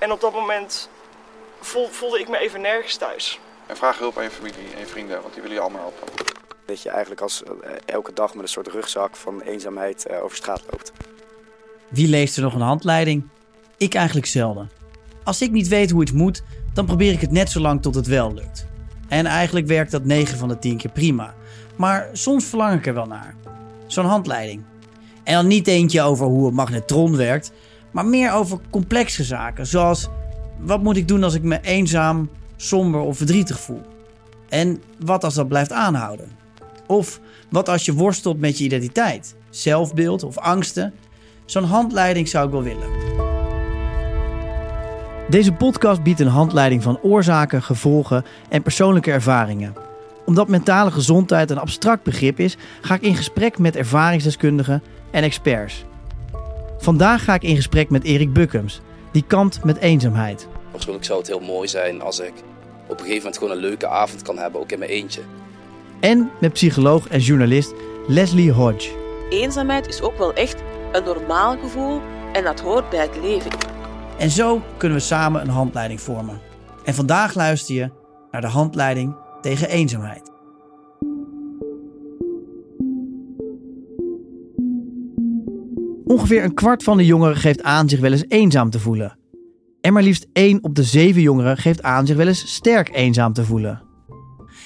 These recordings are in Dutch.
En op dat moment voelde ik me even nergens thuis. En vraag hulp aan je familie en je vrienden, want die willen je allemaal helpen. Dat je eigenlijk als eh, elke dag met een soort rugzak van eenzaamheid uh, over straat loopt. Wie leest er nog een handleiding? Ik eigenlijk zelden. Als ik niet weet hoe iets moet, dan probeer ik het net zo lang tot het wel lukt. En eigenlijk werkt dat 9 van de 10 keer prima. Maar soms verlang ik er wel naar. Zo'n handleiding. En dan niet eentje over hoe het magnetron werkt, maar meer over complexe zaken. Zoals wat moet ik doen als ik me eenzaam, somber of verdrietig voel? En wat als dat blijft aanhouden? Of wat als je worstelt met je identiteit, zelfbeeld of angsten? Zo'n handleiding zou ik wel willen. Deze podcast biedt een handleiding van oorzaken, gevolgen en persoonlijke ervaringen. Omdat mentale gezondheid een abstract begrip is, ga ik in gesprek met ervaringsdeskundigen en experts. Vandaag ga ik in gesprek met Erik Bukkums, die kampt met eenzaamheid. Persoonlijk zou het heel mooi zijn als ik op een gegeven moment gewoon een leuke avond kan hebben, ook in mijn eentje. En met psycholoog en journalist Leslie Hodge. Eenzaamheid is ook wel echt een normaal gevoel en dat hoort bij het leven. En zo kunnen we samen een handleiding vormen. En vandaag luister je naar de handleiding tegen eenzaamheid. Ongeveer een kwart van de jongeren geeft aan zich wel eens eenzaam te voelen. En maar liefst 1 op de 7 jongeren geeft aan zich wel eens sterk eenzaam te voelen.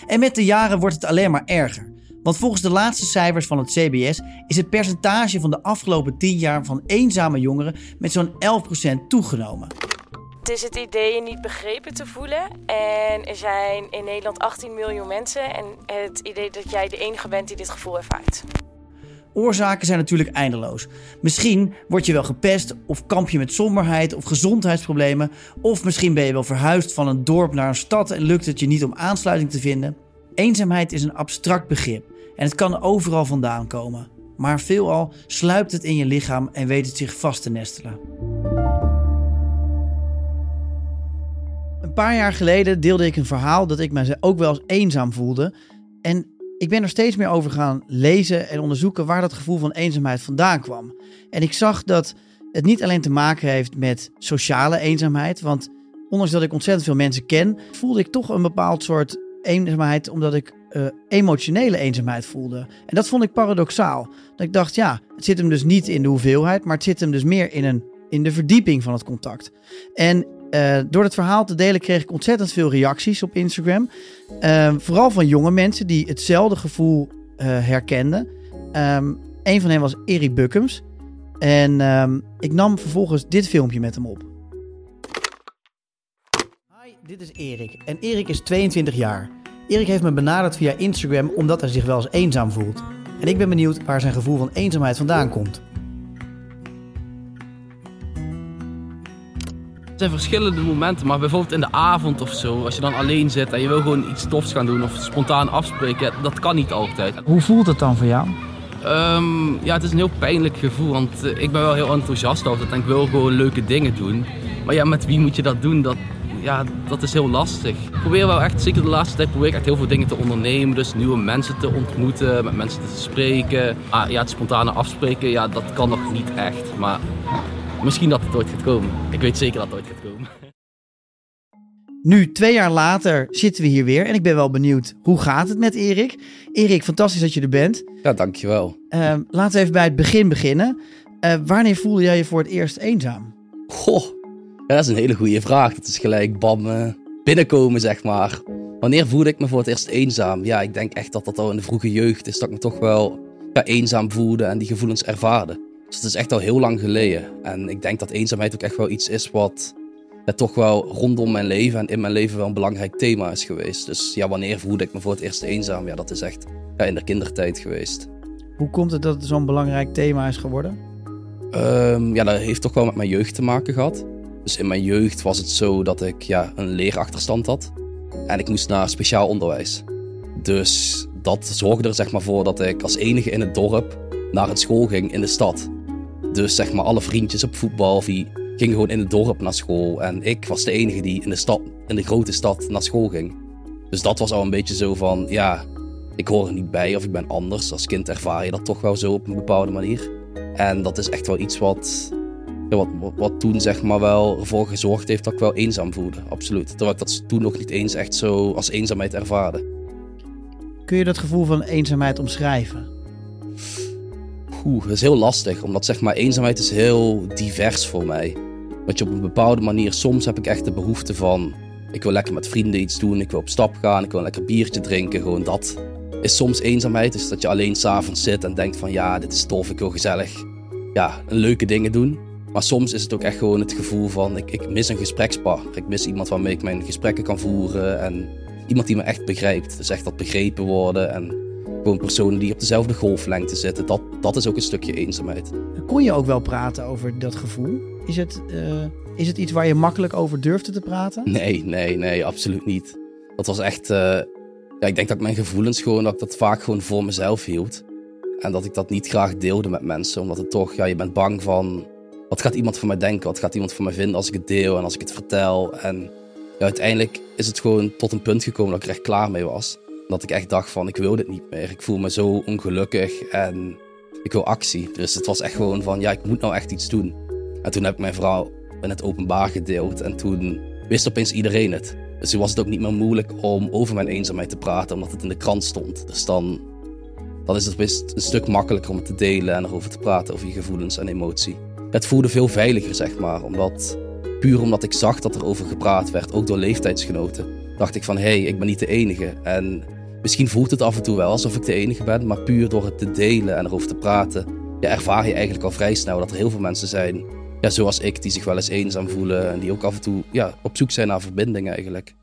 En met de jaren wordt het alleen maar erger. Want volgens de laatste cijfers van het CBS is het percentage van de afgelopen 10 jaar van eenzame jongeren met zo'n 11% toegenomen. Het is het idee je niet begrepen te voelen. En er zijn in Nederland 18 miljoen mensen. En het idee dat jij de enige bent die dit gevoel ervaart. Oorzaken zijn natuurlijk eindeloos. Misschien word je wel gepest, of kamp je met somberheid of gezondheidsproblemen, of misschien ben je wel verhuisd van een dorp naar een stad en lukt het je niet om aansluiting te vinden. Eenzaamheid is een abstract begrip en het kan overal vandaan komen. Maar veelal sluipt het in je lichaam en weet het zich vast te nestelen. Een paar jaar geleden deelde ik een verhaal dat ik me ook wel eens eenzaam voelde. En ik ben er steeds meer over gaan lezen en onderzoeken waar dat gevoel van eenzaamheid vandaan kwam. En ik zag dat het niet alleen te maken heeft met sociale eenzaamheid. Want ondanks dat ik ontzettend veel mensen ken, voelde ik toch een bepaald soort eenzaamheid omdat ik uh, emotionele eenzaamheid voelde. En dat vond ik paradoxaal. Dat ik dacht, ja, het zit hem dus niet in de hoeveelheid, maar het zit hem dus meer in, een, in de verdieping van het contact. En uh, door het verhaal te delen kreeg ik ontzettend veel reacties op Instagram. Uh, vooral van jonge mensen die hetzelfde gevoel uh, herkenden. Um, een van hen was Erik Bukkums. En um, ik nam vervolgens dit filmpje met hem op. Hi, dit is Erik. En Erik is 22 jaar. Erik heeft me benaderd via Instagram omdat hij zich wel eens eenzaam voelt. En ik ben benieuwd waar zijn gevoel van eenzaamheid vandaan komt. Zijn verschillende momenten, maar bijvoorbeeld in de avond of zo, als je dan alleen zit en je wil gewoon iets tofs gaan doen of spontaan afspreken, dat kan niet altijd. Hoe voelt het dan voor jou? Um, ja, het is een heel pijnlijk gevoel, want ik ben wel heel enthousiast altijd en ik wil gewoon leuke dingen doen. Maar ja, met wie moet je dat doen? Dat, ja, dat is heel lastig. Ik probeer wel echt, zeker de laatste tijd, probeer ik echt heel veel dingen te ondernemen. Dus nieuwe mensen te ontmoeten, met mensen te spreken. Ah, ja, het spontane afspreken, ja, dat kan nog niet echt. Maar misschien dat het ooit gaat komen. Ik weet zeker dat het ooit gaat komen. Nu, twee jaar later, zitten we hier weer. En ik ben wel benieuwd, hoe gaat het met Erik? Erik, fantastisch dat je er bent. Ja, dankjewel. Uh, laten we even bij het begin beginnen. Uh, wanneer voelde jij je voor het eerst eenzaam? Goh, ja, dat is een hele goede vraag. Dat is gelijk bam, uh, binnenkomen, zeg maar. Wanneer voelde ik me voor het eerst eenzaam? Ja, ik denk echt dat dat al in de vroege jeugd is. Dat ik me toch wel ja, eenzaam voelde en die gevoelens ervaarde. Dus het is echt al heel lang geleden. En ik denk dat eenzaamheid ook echt wel iets is wat ja, toch wel rondom mijn leven en in mijn leven wel een belangrijk thema is geweest. Dus ja, wanneer voelde ik me voor het eerst eenzaam? Ja, dat is echt ja, in de kindertijd geweest. Hoe komt het dat het zo'n belangrijk thema is geworden? Um, ja, dat heeft toch wel met mijn jeugd te maken gehad. Dus in mijn jeugd was het zo dat ik ja, een leerachterstand had. En ik moest naar speciaal onderwijs. Dus dat zorgde er zeg maar voor dat ik als enige in het dorp naar een school ging in de stad. Dus zeg maar alle vriendjes op voetbal die gingen gewoon in het dorp naar school. En ik was de enige die in de, stad, in de grote stad naar school ging. Dus dat was al een beetje zo van, ja, ik hoor er niet bij of ik ben anders. Als kind ervaar je dat toch wel zo op een bepaalde manier. En dat is echt wel iets wat wat, wat toen zeg maar wel ervoor gezorgd heeft dat ik wel eenzaam voelde. Absoluut. Terwijl ik dat toen nog niet eens echt zo als eenzaamheid ervaarde. Kun je dat gevoel van eenzaamheid omschrijven? Oeh, dat is heel lastig. Omdat zeg maar eenzaamheid is heel divers voor mij. Dat je op een bepaalde manier, soms heb ik echt de behoefte van... Ik wil lekker met vrienden iets doen, ik wil op stap gaan, ik wil een lekker biertje drinken. Gewoon dat is soms eenzaamheid. Dus dat je alleen s'avonds zit en denkt van ja, dit is tof, ik wil gezellig ja, leuke dingen doen. Maar soms is het ook echt gewoon het gevoel van ik, ik mis een gesprekspartner. Ik mis iemand waarmee ik mijn gesprekken kan voeren en iemand die me echt begrijpt. Dus echt dat begrepen worden en gewoon personen die op dezelfde golflengte zitten. Dat, dat is ook een stukje eenzaamheid. Kon je ook wel praten over dat gevoel? Is het, eh, is het iets waar je makkelijk over durfde te praten? Nee, nee, nee, absoluut niet. Dat was echt. eh, ja, ik denk dat ik mijn gevoelens gewoon, dat ik dat vaak gewoon voor mezelf hield. En dat ik dat niet graag deelde met mensen, omdat het toch, ja, je bent bang van. Wat gaat iemand van mij denken? Wat gaat iemand van mij vinden als ik het deel en als ik het vertel? En ja, uiteindelijk is het gewoon tot een punt gekomen dat ik er echt klaar mee was. Dat ik echt dacht van, ik wil dit niet meer. Ik voel me zo ongelukkig en ik wil actie. Dus het was echt gewoon van, ja, ik moet nou echt iets doen. En toen heb ik mijn vrouw in het openbaar gedeeld en toen wist opeens iedereen het. Dus toen was het ook niet meer moeilijk om over mijn eenzaamheid te praten, omdat het in de krant stond. Dus dan, dan is het een stuk makkelijker om het te delen en erover te praten, over je gevoelens en emotie. Het voelde veel veiliger, zeg maar, omdat puur omdat ik zag dat er over gepraat werd, ook door leeftijdsgenoten, dacht ik van hé, hey, ik ben niet de enige. En misschien voelt het af en toe wel alsof ik de enige ben, maar puur door het te delen en erover te praten, ervaar je eigenlijk al vrij snel dat er heel veel mensen zijn, ja, zoals ik, die zich wel eens eenzaam voelen en die ook af en toe ja, op zoek zijn naar verbinding eigenlijk.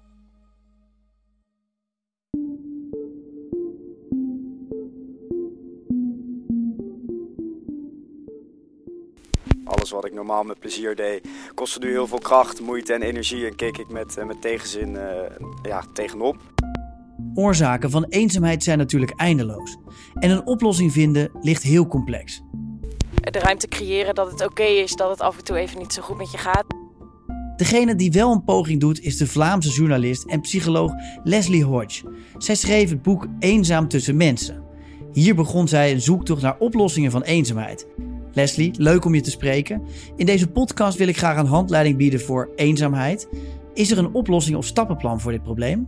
Alles wat ik normaal met plezier deed, kostte nu heel veel kracht, moeite en energie. En keek ik met, eh, met tegenzin eh, ja, tegenop. Oorzaken van eenzaamheid zijn natuurlijk eindeloos. En een oplossing vinden ligt heel complex. De ruimte creëren dat het oké is dat het af en toe even niet zo goed met je gaat. Degene die wel een poging doet is de Vlaamse journalist en psycholoog Leslie Hodge. Zij schreef het boek Eenzaam tussen mensen. Hier begon zij een zoektocht naar oplossingen van eenzaamheid. Leslie, leuk om je te spreken. In deze podcast wil ik graag een handleiding bieden voor eenzaamheid. Is er een oplossing of stappenplan voor dit probleem?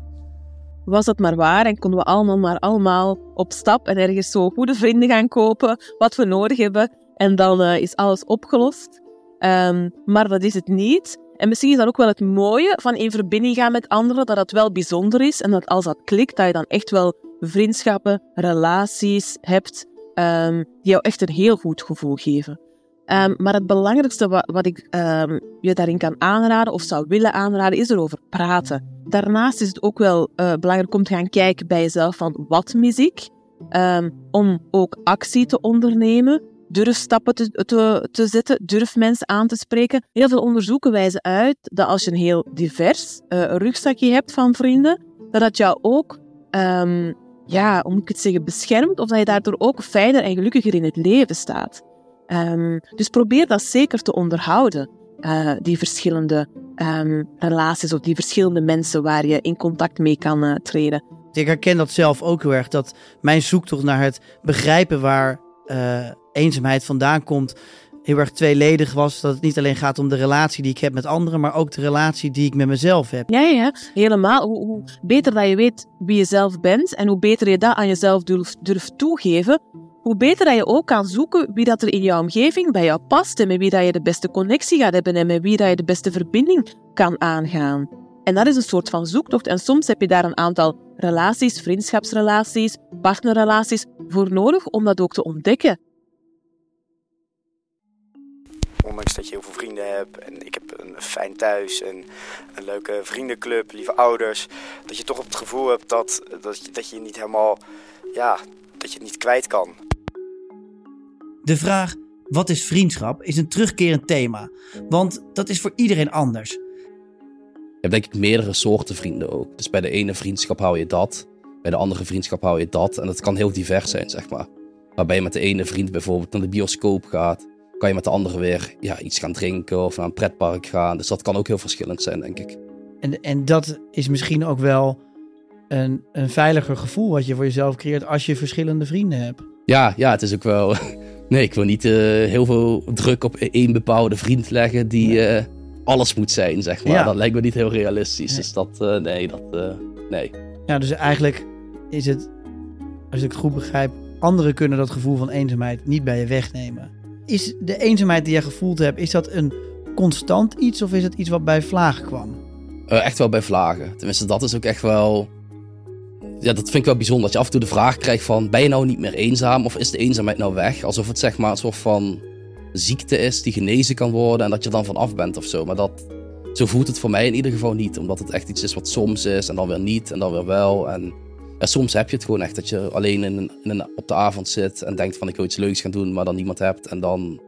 Was dat maar waar en konden we allemaal maar allemaal op stap en ergens zo goede vrienden gaan kopen, wat we nodig hebben, en dan eh, is alles opgelost. Ehm, maar dat is het niet. En misschien is dat ook wel het mooie van in verbinding gaan met anderen, dat dat wel bijzonder is en dat als dat klikt, dat je dan echt wel vriendschappen, relaties hebt ehm, die jou echt een heel goed gevoel geven. Ehm, maar het belangrijkste wat, ik ehm, je daarin kan aanraden of zou willen aanraden, is erover praten. Daarnaast is het ook wel eh, belangrijk om te gaan kijken bij jezelf van wat mis ik, Ehm, om ook actie te ondernemen. Durf stappen te, te, te zetten, durf mensen aan te spreken. Heel veel onderzoeken wijzen uit dat als je een heel divers eh, rugzakje hebt van vrienden, dat dat jou ook, ja, hoe ik het zeggen, beschermt, of dat je daardoor ook fijner en gelukkiger in het leven staat. Ehm, dus probeer dat zeker te onderhouden, eh, die verschillende ehm, relaties of die verschillende mensen waar je in contact mee kan eh, treden. Ik herken dat zelf ook heel erg. Dat mijn zoektocht naar het begrijpen waar eh, eenzaamheid vandaan komt, heel erg tweeledig was. Dat het niet alleen gaat om de relatie die ik heb met anderen, maar ook de relatie die ik met mezelf heb. Ja, ja, helemaal. Hoe, hoe beter dat je weet wie je zelf bent en hoe beter je dat aan jezelf durft, durft toegeven, hoe beter dat je ook kan zoeken wie dat er in jouw omgeving bij jou past en met wie dat je de beste connectie gaat hebben en met wie dat je de beste verbinding kan aangaan. En dat is een soort van zoektocht. En soms heb je daar een aantal relaties, vriendschapsrelaties, partnerrelaties voor nodig om dat ook te ontdekken. Ondanks dat je heel veel vrienden hebt en ik heb een fijn thuis en een leuke vriendenclub, lieve ouders. Dat je toch het gevoel hebt dat, dat, je, dat je niet helemaal, ja, dat je het niet kwijt kan. De vraag: wat is vriendschap? is een terugkerend thema. Want dat is voor iedereen anders. Je hebt denk ik meerdere soorten vrienden ook. Dus bij de ene vriendschap hou je dat, bij de andere vriendschap hou je dat. En dat kan heel divers zijn, zeg maar. Waarbij je met de ene vriend bijvoorbeeld naar de bioscoop gaat, kan je met de andere weer ja, iets gaan drinken of naar een pretpark gaan. Dus dat kan ook heel verschillend zijn, denk ik. En, en dat is misschien ook wel een, een veiliger gevoel wat je voor jezelf creëert als je verschillende vrienden hebt. Ja, ja, het is ook wel Nee, ik wil niet eh, heel veel druk op één bepaalde vriend leggen die eh, alles moet zijn, zeg maar. Ja. Dat lijkt me niet heel realistisch. Nee. Dus dat, eh, nee, dat, nee. Ja, dus eigenlijk is het, als ik het goed begrijp, anderen kunnen dat gevoel van eenzaamheid niet bij je wegnemen. Is de eenzaamheid die jij gevoeld hebt, is dat een constant iets of is het iets wat bij vlagen kwam? Echt wel bij vlagen. Tenminste, dat is ook echt wel... Ja, dat vind ik wel bijzonder. Dat je af en toe de vraag krijgt van... Ben je nou niet meer eenzaam? Of is de eenzaamheid nou weg? Alsof het zeg maar een soort van ziekte is die genezen kan worden... en dat je dan van af bent of zo. Maar dat, zo voelt het voor mij in ieder geval niet. Omdat het echt iets is wat soms is en dan weer niet en dan weer wel. En ja, soms heb je het gewoon echt dat je alleen in een, op de avond zit... en denkt van ik wil iets leuks gaan doen, maar dan niemand hebt. En dan...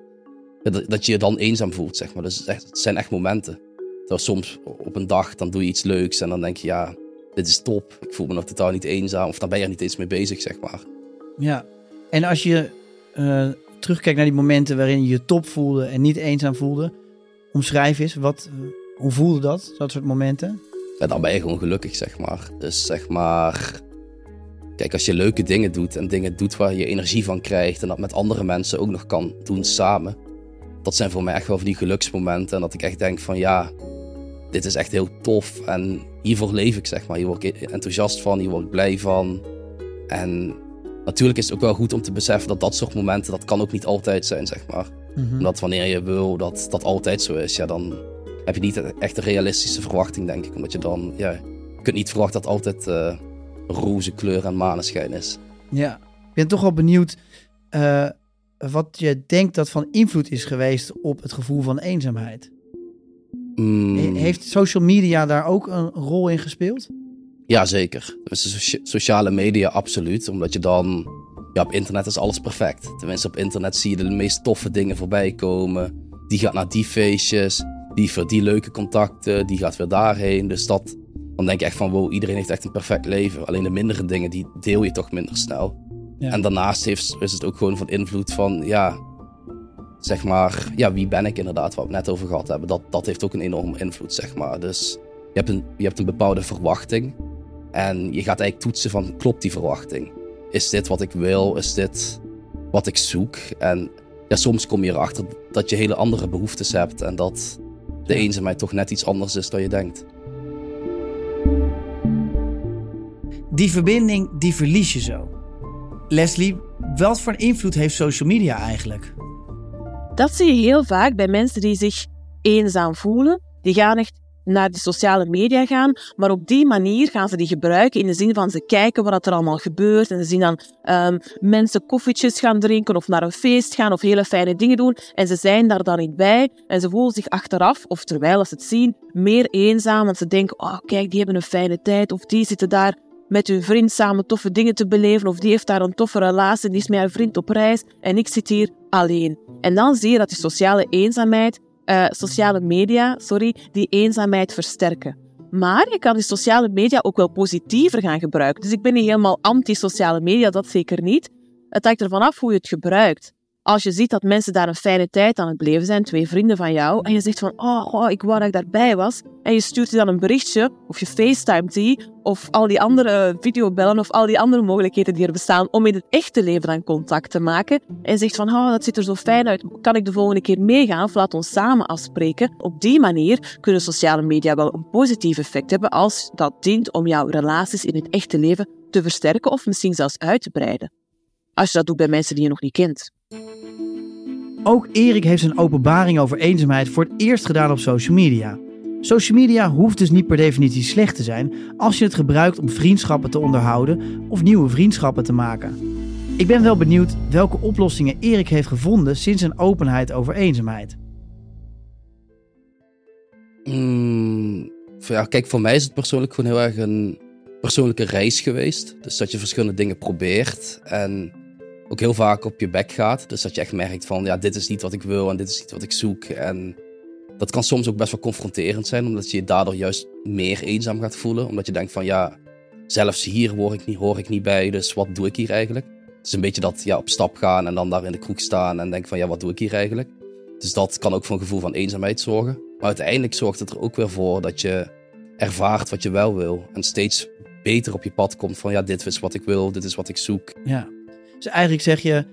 dat, dat je je dan eenzaam voelt, zeg maar. Dus het, echt- het zijn echt momenten. Terwijl soms op een dag, dan doe je iets leuks en dan denk je, ja, dit is top. Ik voel me nog totaal niet eenzaam. Of dan ben je er niet eens mee bezig, zeg maar. Ja. En als je eh, terugkijkt naar die momenten waarin je je top voelde en niet eenzaam voelde, omschrijf eens, wat, eh, hoe voelde dat, dat soort momenten? Ja, dan ben je gewoon gelukkig, zeg maar. Dus zeg maar, kijk, als je leuke dingen doet en dingen doet waar je energie van krijgt en dat met andere mensen ook nog kan doen samen. Dat zijn voor mij echt wel van die geluksmomenten en dat ik echt denk van ja, dit is echt heel tof en hiervoor leef ik, zeg maar. Hier word ik enthousiast van, hier word ik blij van. En natuurlijk is het ook wel goed om te beseffen dat dat soort momenten, dat kan ook niet altijd zijn, zeg maar. Mhm. Omdat wanneer je wil dat dat altijd zo is, ja, dan heb je niet echt een realistische verwachting, denk ik. Omdat je dan, ja, je kunt niet verwachten dat altijd eh, roze kleur en maneschijn is. Ja. Ik ben toch wel benieuwd eh, wat je denkt dat van invloed is geweest op het gevoel van eenzaamheid. Mm, He- Heeft social media daar ook een rol in gespeeld? Ja, zeker. Dus sociale media, absoluut. Omdat je dan, ja, op internet is alles perfect. Tenminste, op internet zie je de meest toffe dingen voorbij komen. Die gaat naar die feestjes, die voor die leuke contacten, die gaat weer daarheen. Dus dat, dan denk je echt van, wow, iedereen heeft echt een perfect leven. Alleen de mindere dingen, die deel je toch minder snel. Ja. En daarnaast heeft, is het ook gewoon van invloed van, ja, zeg maar, ja, wie ben ik inderdaad, waar we het net over gehad hebben. Dat, dat heeft ook een enorme invloed, zeg maar. Dus je hebt, een, je hebt een bepaalde verwachting. En je gaat eigenlijk toetsen van, klopt die verwachting? Is dit wat ik wil? Is dit wat ik zoek? En ja, soms kom je erachter dat je hele andere behoeftes hebt. En dat de eenzaamheid toch net iets anders is dan je denkt. Die verbinding, die verlies je zo. Leslie, wat voor invloed heeft social media eigenlijk? Dat zie je heel vaak bij mensen die zich eenzaam voelen. Die gaan echt naar de sociale media gaan, maar op die manier gaan ze die gebruiken in de zin van ze kijken wat er allemaal gebeurt. En ze zien dan ehm, mensen koffietjes gaan drinken of naar een feest gaan of hele fijne dingen doen. En ze zijn daar dan niet bij en ze voelen zich achteraf of terwijl ze het zien meer eenzaam. Want ze denken, oh kijk, die hebben een fijne tijd of die zitten daar met hun vriend samen toffe dingen te beleven of die heeft daar een toffe relatie, die is met haar vriend op reis en ik zit hier alleen. En dan zie je dat die sociale eenzaamheid, eh, sociale media, sorry, die eenzaamheid versterken. Maar je kan die sociale media ook wel positiever gaan gebruiken. Dus ik ben niet helemaal anti-sociale media, dat zeker niet. Het hangt ervan af hoe je het gebruikt. Als je ziet dat mensen daar een fijne tijd aan het beleven zijn, twee vrienden van jou, en je zegt van, oh, oh, ik wou dat ik daarbij was, en je stuurt je dan een berichtje, of je facetimet die, of al die andere videobellen, of al die andere mogelijkheden die er bestaan om in het echte leven dan contact te maken, en je zegt van, oh, dat ziet er zo fijn uit, kan ik de volgende keer meegaan, of laat ons samen afspreken. Op die manier kunnen sociale media wel een positief effect hebben als dat dient om jouw relaties in het echte leven te versterken, of misschien zelfs uit te breiden. Als je dat doet bij mensen die je nog niet kent. Ook Erik heeft zijn openbaring over eenzaamheid voor het eerst gedaan op social media. Social media hoeft dus niet per definitie slecht te zijn als je het gebruikt om vriendschappen te onderhouden of nieuwe vriendschappen te maken. Ik ben wel benieuwd welke oplossingen Erik heeft gevonden sinds zijn openheid over eenzaamheid. Mm, ja, kijk, voor mij is het persoonlijk gewoon heel erg een persoonlijke reis geweest. Dus dat je verschillende dingen probeert en ook heel vaak op je bek gaat. Dus dat je echt merkt van, ja, dit is niet wat ik wil en dit is niet wat ik zoek. En dat kan soms ook best wel confronterend zijn, omdat je je daardoor juist meer eenzaam gaat voelen. Omdat je denkt van, ja, zelfs hier hoor ik niet, hoor ik niet bij, dus wat doe ik hier eigenlijk? Het is een beetje dat ja, op stap gaan en dan daar in de kroeg staan en denken van, ja, wat doe ik hier eigenlijk? Dus dat kan ook voor een gevoel van eenzaamheid zorgen. Maar uiteindelijk zorgt het er ook weer voor dat je ervaart wat je wel wil. En steeds beter op je pad komt van, ja, dit is wat ik wil, dit is wat ik zoek. Ja. Dus eigenlijk zeg je,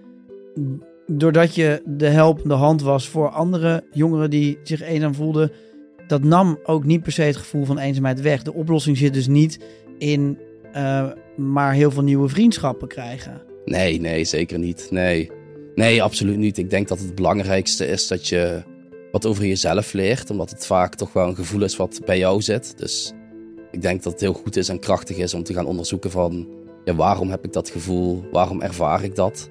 doordat je de helpende hand was voor andere jongeren die zich eenzaam voelden, dat nam ook niet per se het gevoel van eenzaamheid weg. De oplossing zit dus niet in uh, maar heel veel nieuwe vriendschappen krijgen. Nee, nee, zeker niet. Nee. nee, absoluut niet. Ik denk dat het belangrijkste is dat je wat over jezelf leert, omdat het vaak toch wel een gevoel is wat bij jou zit. Dus ik denk dat het heel goed is en krachtig is om te gaan onderzoeken van ja, waarom heb ik dat gevoel, waarom ervaar ik dat.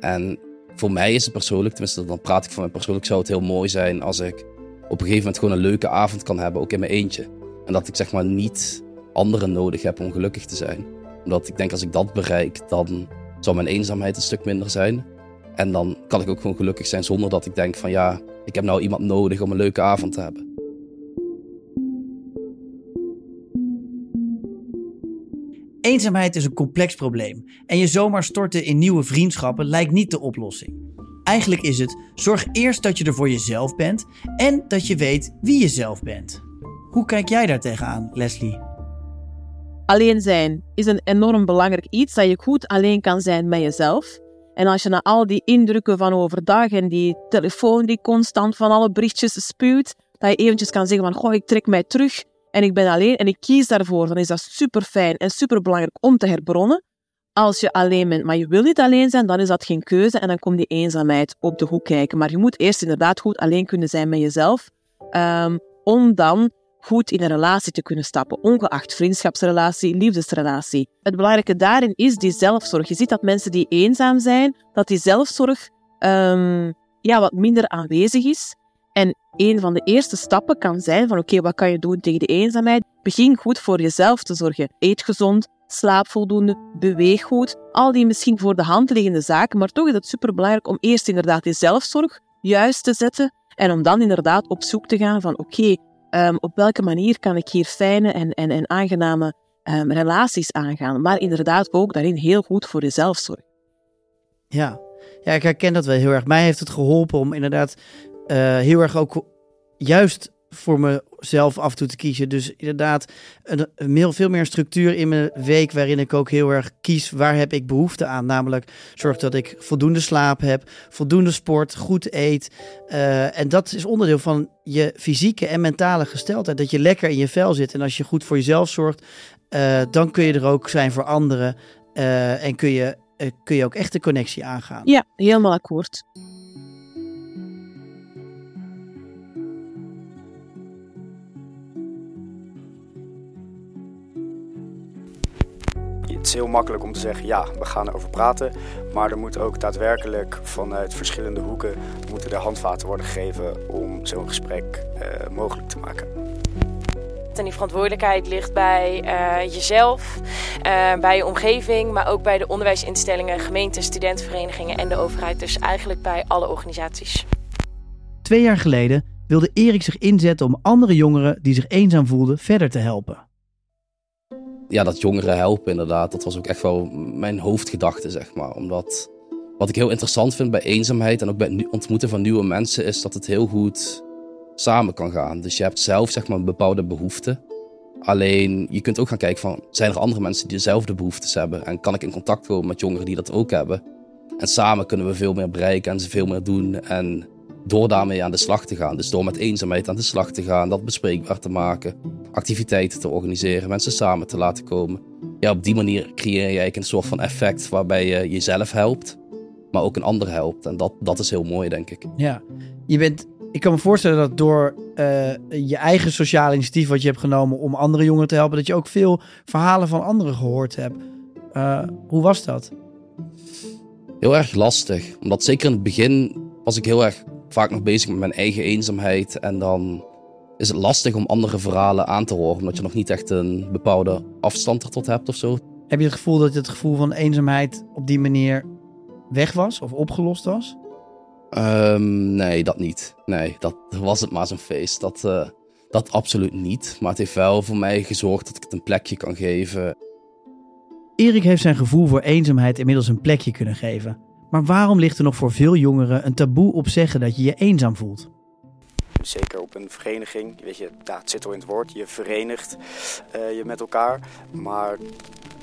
En voor mij is het persoonlijk, tenminste dan praat ik van mij persoonlijk, zou het heel mooi zijn als ik op een gegeven moment gewoon een leuke avond kan hebben, ook in mijn eentje. En dat ik zeg maar niet anderen nodig heb om gelukkig te zijn. Omdat ik denk als ik dat bereik, dan zal mijn eenzaamheid een stuk minder zijn. En dan kan ik ook gewoon gelukkig zijn zonder dat ik denk van ja, ik heb nou iemand nodig om een leuke avond te hebben. Eenzaamheid is een complex probleem en je zomaar storten in nieuwe vriendschappen lijkt niet de oplossing. Eigenlijk is het zorg eerst dat je er voor jezelf bent en dat je weet wie je zelf bent. Hoe kijk jij daar tegenaan, Leslie? Alleen zijn is een enorm belangrijk iets dat je goed alleen kan zijn met jezelf. En als je na al die indrukken van overdag en die telefoon die constant van alle berichtjes spuwt, dat je eventjes kan zeggen van goh, ik trek mij terug en ik ben alleen en ik kies daarvoor, dan is dat super fijn en super belangrijk om te herbronnen. Als je alleen bent, maar je wil niet alleen zijn, dan is dat geen keuze en dan komt die eenzaamheid op de hoek kijken. Maar je moet eerst inderdaad goed alleen kunnen zijn met jezelf, um, om dan goed in een relatie te kunnen stappen, ongeacht vriendschapsrelatie, liefdesrelatie. Het belangrijke daarin is die zelfzorg. Je ziet dat mensen die eenzaam zijn, dat die zelfzorg um, ja, wat minder aanwezig is. En een van de eerste stappen kan zijn van oké, wat kan je doen tegen de eenzaamheid? Begin goed voor jezelf te zorgen. Eet gezond, slaap voldoende, beweeg goed. Al die misschien voor de hand liggende zaken, maar toch is het superbelangrijk om eerst inderdaad die zelfzorg juist te zetten en om dan inderdaad op zoek te gaan van oké, um, op welke manier kan ik hier fijne en, en, en aangename um, relaties aangaan. Maar inderdaad ook daarin heel goed voor jezelf zorgen. Ja. ja, ik herken dat wel heel erg. Mij heeft het geholpen om inderdaad uh, heel erg ook juist voor mezelf af en toe te kiezen. Dus inderdaad, een, veel meer structuur in mijn week waarin ik ook heel erg kies waar heb ik behoefte aan. Namelijk zorg dat ik voldoende slaap heb, voldoende sport, goed eet. Uh, en dat is onderdeel van je fysieke en mentale gesteldheid. Dat je lekker in je vel zit. En als je goed voor jezelf zorgt, uh, dan kun je er ook zijn voor anderen. En kun je, kun je ook echt de connectie aangaan. Ja, helemaal akkoord. Het is heel makkelijk om te zeggen, ja, we gaan erover praten. Maar er moet ook daadwerkelijk vanuit verschillende hoeken moeten de handvaten worden gegeven om zo'n gesprek uh, mogelijk te maken. En die verantwoordelijkheid ligt bij uh, jezelf, uh, bij je omgeving, maar ook bij de onderwijsinstellingen, gemeenten, studentenverenigingen en de overheid. Dus eigenlijk bij alle organisaties. Twee jaar geleden wilde Erik zich inzetten om andere jongeren die zich eenzaam voelden verder te helpen ja, dat jongeren helpen inderdaad, dat was ook echt wel mijn hoofdgedachte, zeg maar. Omdat wat ik heel interessant vind bij eenzaamheid en ook bij het ontmoeten van nieuwe mensen, is dat het heel goed samen kan gaan. Dus je hebt zelf zeg maar een bepaalde behoefte. Alleen je kunt ook gaan kijken van, zijn er andere mensen die dezelfde behoeftes hebben? En kan ik in contact komen met jongeren die dat ook hebben? En samen kunnen we veel meer bereiken en veel meer doen. En door daarmee aan de slag te gaan. Dus door met eenzaamheid aan de slag te gaan, dat bespreekbaar te maken, activiteiten te organiseren, mensen samen te laten komen. Ja, op die manier creëer je eigenlijk een soort van effect waarbij je jezelf helpt, maar ook een ander helpt. En dat, dat is heel mooi, denk ik. Ja, je bent, ik kan me voorstellen dat door uh, je eigen sociale initiatief wat je hebt genomen om andere jongeren te helpen, dat je ook veel verhalen van anderen gehoord hebt. Uh, hoe was dat? Heel erg lastig, omdat zeker in het begin was ik heel erg vaak nog bezig met mijn eigen eenzaamheid. En dan is het lastig om andere verhalen aan te horen, omdat je nog niet echt een bepaalde afstand er tot hebt of zo. Heb je het gevoel dat het gevoel van eenzaamheid op die manier weg was of opgelost was? Um, nee, dat niet. Nee, dat was het maar zo'n feest. Dat, uh, dat absoluut niet. Maar het heeft wel voor mij gezorgd dat ik het een plekje kan geven. Erik heeft zijn gevoel voor eenzaamheid inmiddels een plekje kunnen geven. Maar waarom ligt er nog voor veel jongeren een taboe op zeggen dat je je eenzaam voelt? Zeker op een vereniging, weet je, ja, het zit al in het woord, je verenigt uh, je met elkaar. Maar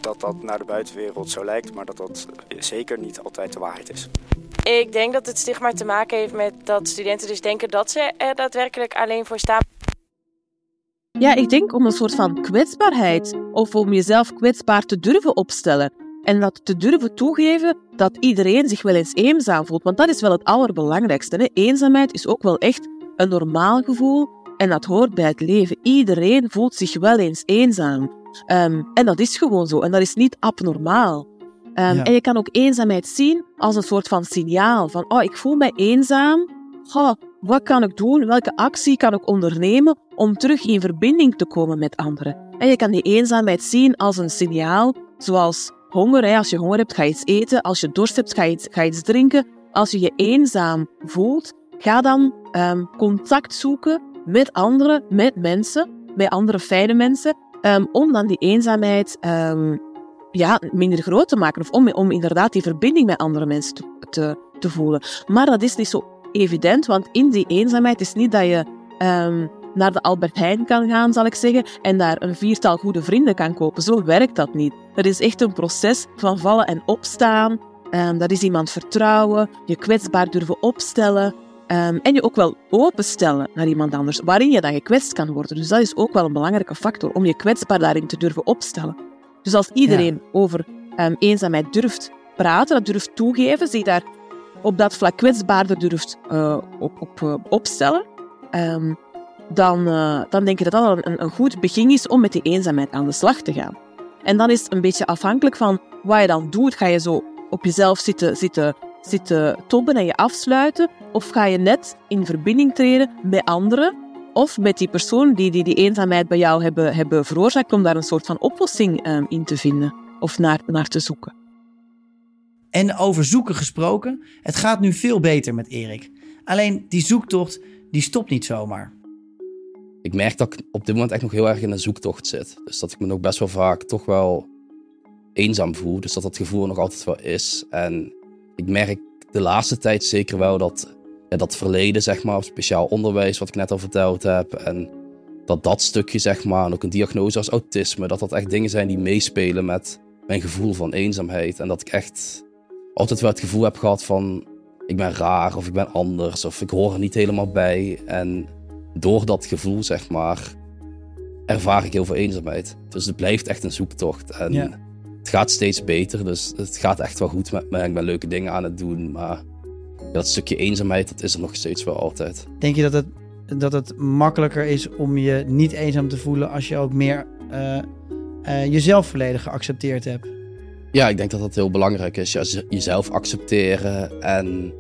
dat dat naar de buitenwereld zo lijkt, maar dat dat zeker niet altijd de waarheid is. Ik denk dat het stigma te maken heeft met dat studenten dus denken dat ze er daadwerkelijk alleen voor staan. Ja, ik denk om een soort van kwetsbaarheid of om jezelf kwetsbaar te durven opstellen. En dat te durven toegeven dat iedereen zich wel eens eenzaam voelt. Want dat is wel het allerbelangrijkste. Hè? Eenzaamheid is ook wel echt een normaal gevoel en dat hoort bij het leven. Iedereen voelt zich wel eens eenzaam. Ehm, en dat is gewoon zo. En dat is niet abnormaal. Ehm, Ja. En je kan ook eenzaamheid zien als een soort van signaal. Van, oh, ik voel mij eenzaam. Goh, wat kan ik doen? Welke actie kan ik ondernemen om terug in verbinding te komen met anderen? En je kan die eenzaamheid zien als een signaal, zoals honger. Hè. Als je honger hebt, ga je iets eten. Als je dorst hebt, ga je iets, ga je iets drinken. Als je je eenzaam voelt, ga dan ehm, contact zoeken met anderen, met mensen, met andere fijne mensen, ehm, om dan die eenzaamheid ehm, ja, minder groot te maken. Of om, om inderdaad die verbinding met andere mensen te, te, voelen. Maar dat is niet zo evident, want in die eenzaamheid is niet dat je naar de Albert Heijn kan gaan, zal ik zeggen, en daar een viertal goede vrienden kan kopen. Zo werkt dat niet. Dat is echt een proces van vallen en opstaan. Ehm, dat is iemand vertrouwen, je kwetsbaar durven opstellen. Ehm, en je ook wel openstellen naar iemand anders, waarin je dan gekwetst kan worden. Dus dat is ook wel een belangrijke factor, om je kwetsbaar daarin te durven opstellen. Dus als iedereen over ehm, eenzaamheid durft praten, dat durft toegeven, zich daar op dat vlak kwetsbaarder durft eh, op, op, eh, opstellen, ehm, dan, eh, dan denk ik dat dat een, een goed begin is om met die eenzaamheid aan de slag te gaan. En dan is het een beetje afhankelijk van wat je dan doet. Ga je zo op jezelf zitten, zitten, zitten tobben en je afsluiten? Of ga je net in verbinding treden met anderen? Of met die persoon die die, die eenzaamheid bij jou hebben, hebben veroorzaakt, om daar een soort van oplossing ehm, in te vinden of naar, naar te zoeken. En over zoeken gesproken, het gaat nu veel beter met Erik. Alleen die zoektocht, die stopt niet zomaar. Ik merk dat ik op dit moment echt nog heel erg in een zoektocht zit. Dus dat ik me nog best wel vaak toch wel eenzaam voel. Dus dat dat gevoel er nog altijd wel is. En ik merk de laatste tijd zeker wel dat ja, dat verleden, zeg maar, speciaal onderwijs, wat ik net al verteld heb. En dat dat stukje, zeg maar, en ook een diagnose als autisme, dat dat echt dingen zijn die meespelen met mijn gevoel van eenzaamheid. En dat ik echt altijd wel het gevoel heb gehad van, ik ben raar of ik ben anders of ik hoor er niet helemaal bij. En door dat gevoel, zeg maar, ervaar ik heel veel eenzaamheid. Dus het blijft echt een zoektocht. En. Het gaat steeds beter, dus het gaat echt wel goed met me. Ik ben leuke dingen aan het doen, maar dat stukje eenzaamheid, dat is er nog steeds wel altijd. Denk je dat het, dat het makkelijker is om je niet eenzaam te voelen als je ook meer eh, eh, jezelf volledig geaccepteerd hebt? Ja, ik denk dat dat heel belangrijk is. Ja, jezelf accepteren. En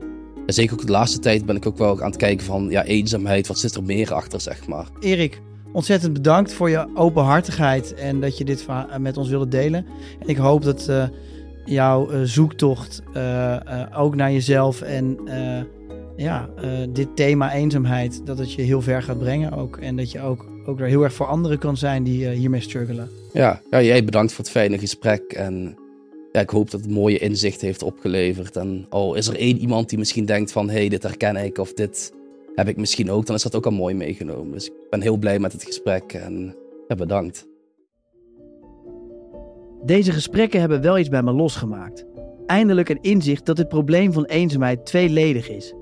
zeker ook de laatste tijd ben ik ook wel aan het kijken van ja, eenzaamheid. Wat zit er meer achter, zeg maar. Erik, ontzettend bedankt voor je openhartigheid en dat je dit met ons wilde delen. En ik hoop dat eh, jouw eh, zoektocht eh, ook naar jezelf en ja, dit thema eenzaamheid, dat het je heel ver gaat brengen ook. En dat je ook, ook er heel erg voor anderen kan zijn die hiermee struggelen. Ja, ja, jij bedankt voor het fijne gesprek. En ja, ik hoop dat het mooie inzicht heeft opgeleverd. En al is er één iemand die misschien denkt van... hé, hey, dit herken ik of dit heb ik misschien ook... dan is dat ook al mooi meegenomen. Dus ik ben heel blij met het gesprek en bedankt. Deze gesprekken hebben wel iets bij me losgemaakt. Eindelijk een inzicht dat het probleem van eenzaamheid tweeledig is.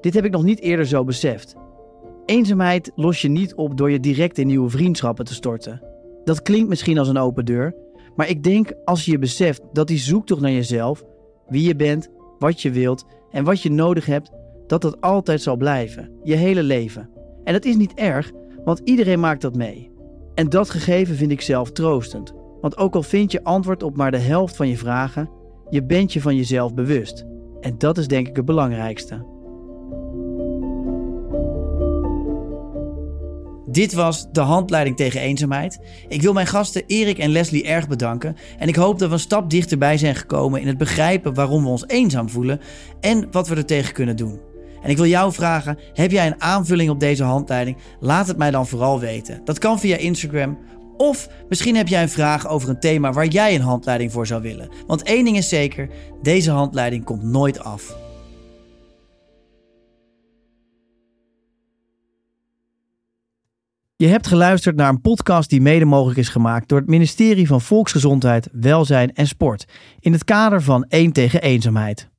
Dit heb ik nog niet eerder zo beseft. Eenzaamheid los je niet op door je direct in nieuwe vriendschappen te storten. Dat klinkt misschien als een open deur, maar ik denk als je je beseft dat die zoektocht naar jezelf, wie je bent, wat je wilt en wat je nodig hebt, dat dat altijd zal blijven, je hele leven. En dat is niet erg, want iedereen maakt dat mee. En dat gegeven vind ik zelf troostend. Want ook al vind je antwoord op maar de helft van je vragen, je bent je van jezelf bewust. En dat is denk ik het belangrijkste. Dit was de handleiding tegen eenzaamheid. Ik wil mijn gasten Erik en Leslie erg bedanken. En ik hoop dat we een stap dichterbij zijn gekomen in het begrijpen waarom we ons eenzaam voelen en wat we er tegen kunnen doen. En ik wil jou vragen: heb jij een aanvulling op deze handleiding? Laat het mij dan vooral weten. Dat kan via Instagram. Of misschien heb jij een vraag over een thema waar jij een handleiding voor zou willen. Want één ding is zeker: deze handleiding komt nooit af. Je hebt geluisterd naar een podcast die mede mogelijk is gemaakt door het ministerie van Volksgezondheid, Welzijn en Sport in het kader van 1 tegen eenzaamheid.